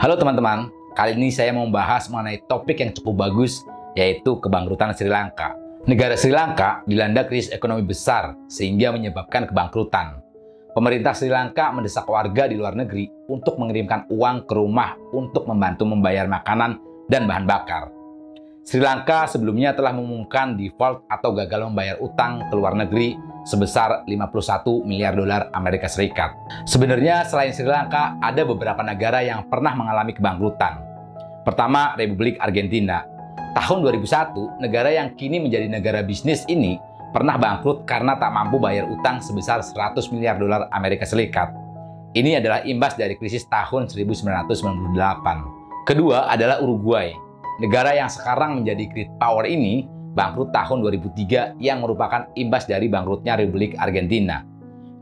Halo teman-teman, kali ini saya mau membahas mengenai topik yang cukup bagus, yaitu kebangkrutan Sri Lanka. Negara Sri Lanka dilanda krisis ekonomi besar sehingga menyebabkan kebangkrutan. Pemerintah Sri Lanka mendesak warga di luar negeri untuk mengirimkan uang ke rumah untuk membantu membayar makanan dan bahan bakar. Sri Lanka sebelumnya telah mengumumkan default atau gagal membayar utang ke luar negeri sebesar 51 miliar dolar Amerika Serikat. Sebenarnya selain Sri Lanka, ada beberapa negara yang pernah mengalami kebangkrutan. Pertama, Republik Argentina. Tahun 2001, negara yang kini menjadi negara bisnis ini pernah bangkrut karena tak mampu bayar utang sebesar 100 miliar dolar Amerika Serikat. Ini adalah imbas dari krisis tahun 1998. Kedua adalah Uruguay. Negara yang sekarang menjadi great power ini bangkrut tahun 2003 yang merupakan imbas dari bangkrutnya Republik Argentina.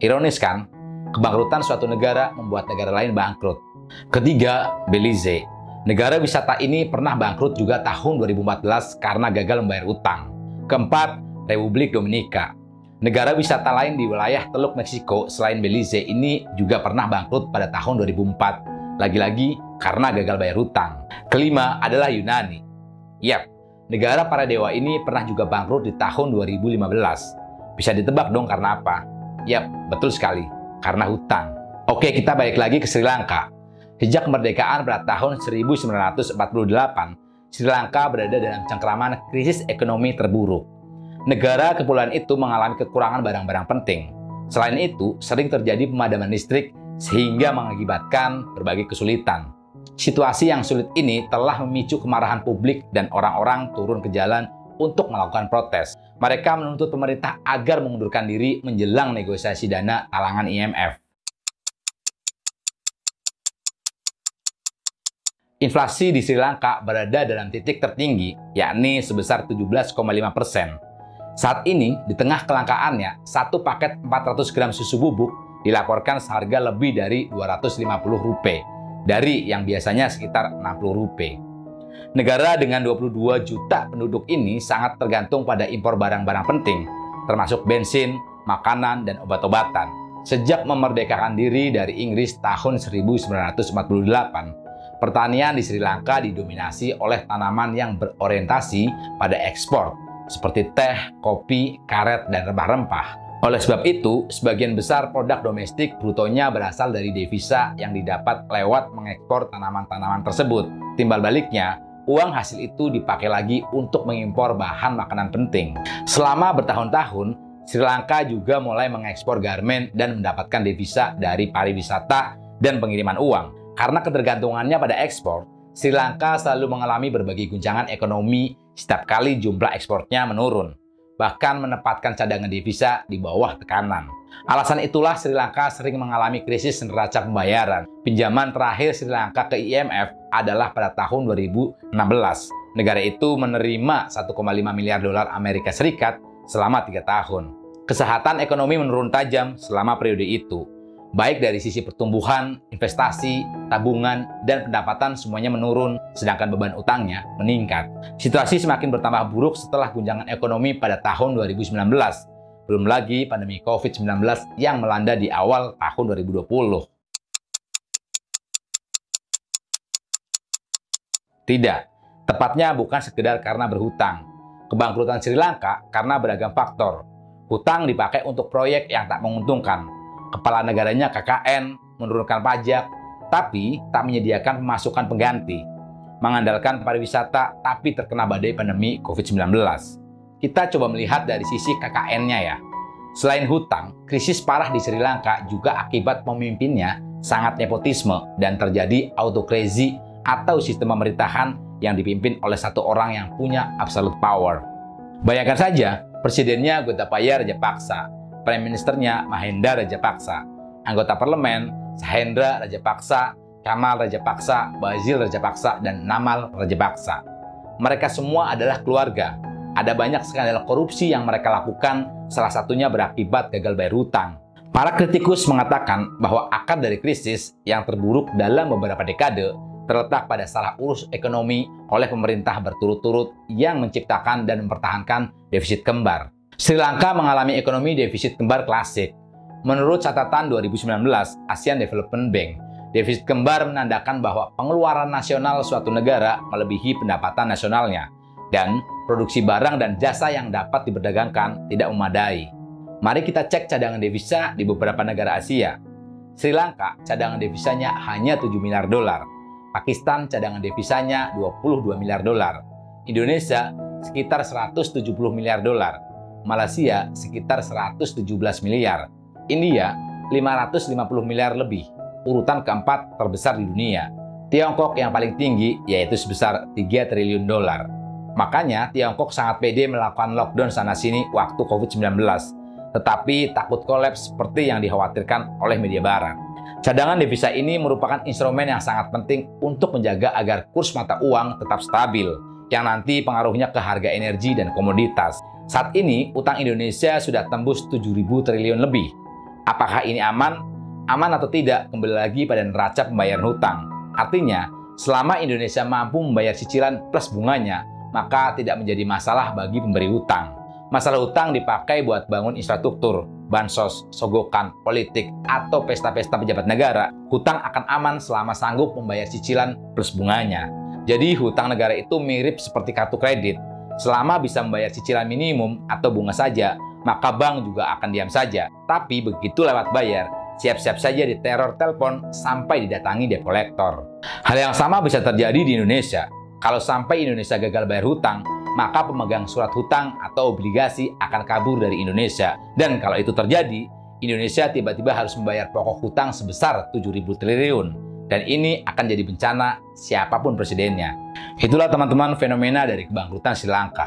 Ironis kan, kebangkrutan suatu negara membuat negara lain bangkrut. Ketiga, Belize. Negara wisata ini pernah bangkrut juga tahun 2014 karena gagal membayar utang. Keempat, Republik Dominika. Negara wisata lain di wilayah Teluk Meksiko selain Belize ini juga pernah bangkrut pada tahun 2004. Lagi-lagi karena gagal bayar utang. Kelima adalah Yunani. Yap, Negara para dewa ini pernah juga bangkrut di tahun 2015. Bisa ditebak dong karena apa? Yap, betul sekali. Karena hutang. Oke, kita balik lagi ke Sri Lanka. Sejak kemerdekaan pada tahun 1948, Sri Lanka berada dalam cengkraman krisis ekonomi terburuk. Negara kepulauan itu mengalami kekurangan barang-barang penting. Selain itu, sering terjadi pemadaman listrik sehingga mengakibatkan berbagai kesulitan. Situasi yang sulit ini telah memicu kemarahan publik dan orang-orang turun ke jalan untuk melakukan protes. Mereka menuntut pemerintah agar mengundurkan diri menjelang negosiasi dana talangan IMF. Inflasi di Sri Lanka berada dalam titik tertinggi, yakni sebesar 17,5 persen. Saat ini, di tengah kelangkaannya, satu paket 400 gram susu bubuk dilaporkan seharga lebih dari 250 rupiah dari yang biasanya sekitar 60 rupiah. Negara dengan 22 juta penduduk ini sangat tergantung pada impor barang-barang penting, termasuk bensin, makanan, dan obat-obatan. Sejak memerdekakan diri dari Inggris tahun 1948, pertanian di Sri Lanka didominasi oleh tanaman yang berorientasi pada ekspor, seperti teh, kopi, karet, dan rempah-rempah. Oleh sebab itu, sebagian besar produk domestik brutonya berasal dari devisa yang didapat lewat mengekspor tanaman-tanaman tersebut. Timbal baliknya, uang hasil itu dipakai lagi untuk mengimpor bahan makanan penting. Selama bertahun-tahun, Sri Lanka juga mulai mengekspor garmen dan mendapatkan devisa dari pariwisata dan pengiriman uang. Karena ketergantungannya pada ekspor, Sri Lanka selalu mengalami berbagai guncangan ekonomi setiap kali jumlah ekspornya menurun bahkan menempatkan cadangan devisa di bawah tekanan. Alasan itulah Sri Lanka sering mengalami krisis neraca pembayaran. Pinjaman terakhir Sri Lanka ke IMF adalah pada tahun 2016. Negara itu menerima 1,5 miliar dolar Amerika Serikat selama tiga tahun. Kesehatan ekonomi menurun tajam selama periode itu baik dari sisi pertumbuhan, investasi, tabungan, dan pendapatan semuanya menurun, sedangkan beban utangnya meningkat. Situasi semakin bertambah buruk setelah guncangan ekonomi pada tahun 2019. Belum lagi pandemi COVID-19 yang melanda di awal tahun 2020. Tidak, tepatnya bukan sekedar karena berhutang. Kebangkrutan Sri Lanka karena beragam faktor. Hutang dipakai untuk proyek yang tak menguntungkan, kepala negaranya KKN menurunkan pajak, tapi tak menyediakan pemasukan pengganti. Mengandalkan pariwisata, tapi terkena badai pandemi COVID-19. Kita coba melihat dari sisi KKN-nya ya. Selain hutang, krisis parah di Sri Lanka juga akibat pemimpinnya sangat nepotisme dan terjadi autokrasi atau sistem pemerintahan yang dipimpin oleh satu orang yang punya absolute power. Bayangkan saja, presidennya Gotabaya Rajapaksa Prime Ministernya Mahendra Rajapaksa, anggota parlemen Sahendra Rajapaksa, Kamal Rajapaksa, Bazil Rajapaksa, dan Namal Rajapaksa. Mereka semua adalah keluarga. Ada banyak skandal korupsi yang mereka lakukan, salah satunya berakibat gagal bayar hutang. Para kritikus mengatakan bahwa akar dari krisis yang terburuk dalam beberapa dekade terletak pada salah urus ekonomi oleh pemerintah berturut-turut yang menciptakan dan mempertahankan defisit kembar. Sri Lanka mengalami ekonomi defisit kembar klasik. Menurut catatan 2019 ASEAN Development Bank, Defisit kembar menandakan bahwa pengeluaran nasional suatu negara melebihi pendapatan nasionalnya, dan produksi barang dan jasa yang dapat diperdagangkan tidak memadai. Mari kita cek cadangan devisa di beberapa negara Asia. Sri Lanka cadangan devisanya hanya 7 miliar dolar. Pakistan cadangan devisanya 22 miliar dolar. Indonesia sekitar 170 miliar dolar. Malaysia sekitar 117 miliar. India 550 miliar lebih. Urutan keempat terbesar di dunia. Tiongkok yang paling tinggi yaitu sebesar 3 triliun dolar. Makanya Tiongkok sangat pede melakukan lockdown sana-sini waktu COVID-19. Tetapi takut kolaps seperti yang dikhawatirkan oleh media barat. Cadangan devisa ini merupakan instrumen yang sangat penting untuk menjaga agar kurs mata uang tetap stabil, yang nanti pengaruhnya ke harga energi dan komoditas. Saat ini, utang Indonesia sudah tembus 7.000 triliun lebih. Apakah ini aman? Aman atau tidak kembali lagi pada neraca pembayaran hutang. Artinya, selama Indonesia mampu membayar cicilan plus bunganya, maka tidak menjadi masalah bagi pemberi hutang. Masalah hutang dipakai buat bangun infrastruktur, bansos, sogokan, politik, atau pesta-pesta pejabat negara. Hutang akan aman selama sanggup membayar cicilan plus bunganya. Jadi hutang negara itu mirip seperti kartu kredit. Selama bisa membayar cicilan minimum atau bunga saja, maka bank juga akan diam saja. Tapi begitu lewat bayar, siap-siap saja diteror telepon sampai didatangi debt collector. Hal yang sama bisa terjadi di Indonesia. Kalau sampai Indonesia gagal bayar hutang, maka pemegang surat hutang atau obligasi akan kabur dari Indonesia. Dan kalau itu terjadi, Indonesia tiba-tiba harus membayar pokok hutang sebesar 7.000 triliun. Dan ini akan jadi bencana siapa pun presidennya. Itulah teman-teman fenomena dari kebangkrutan Sri Lanka.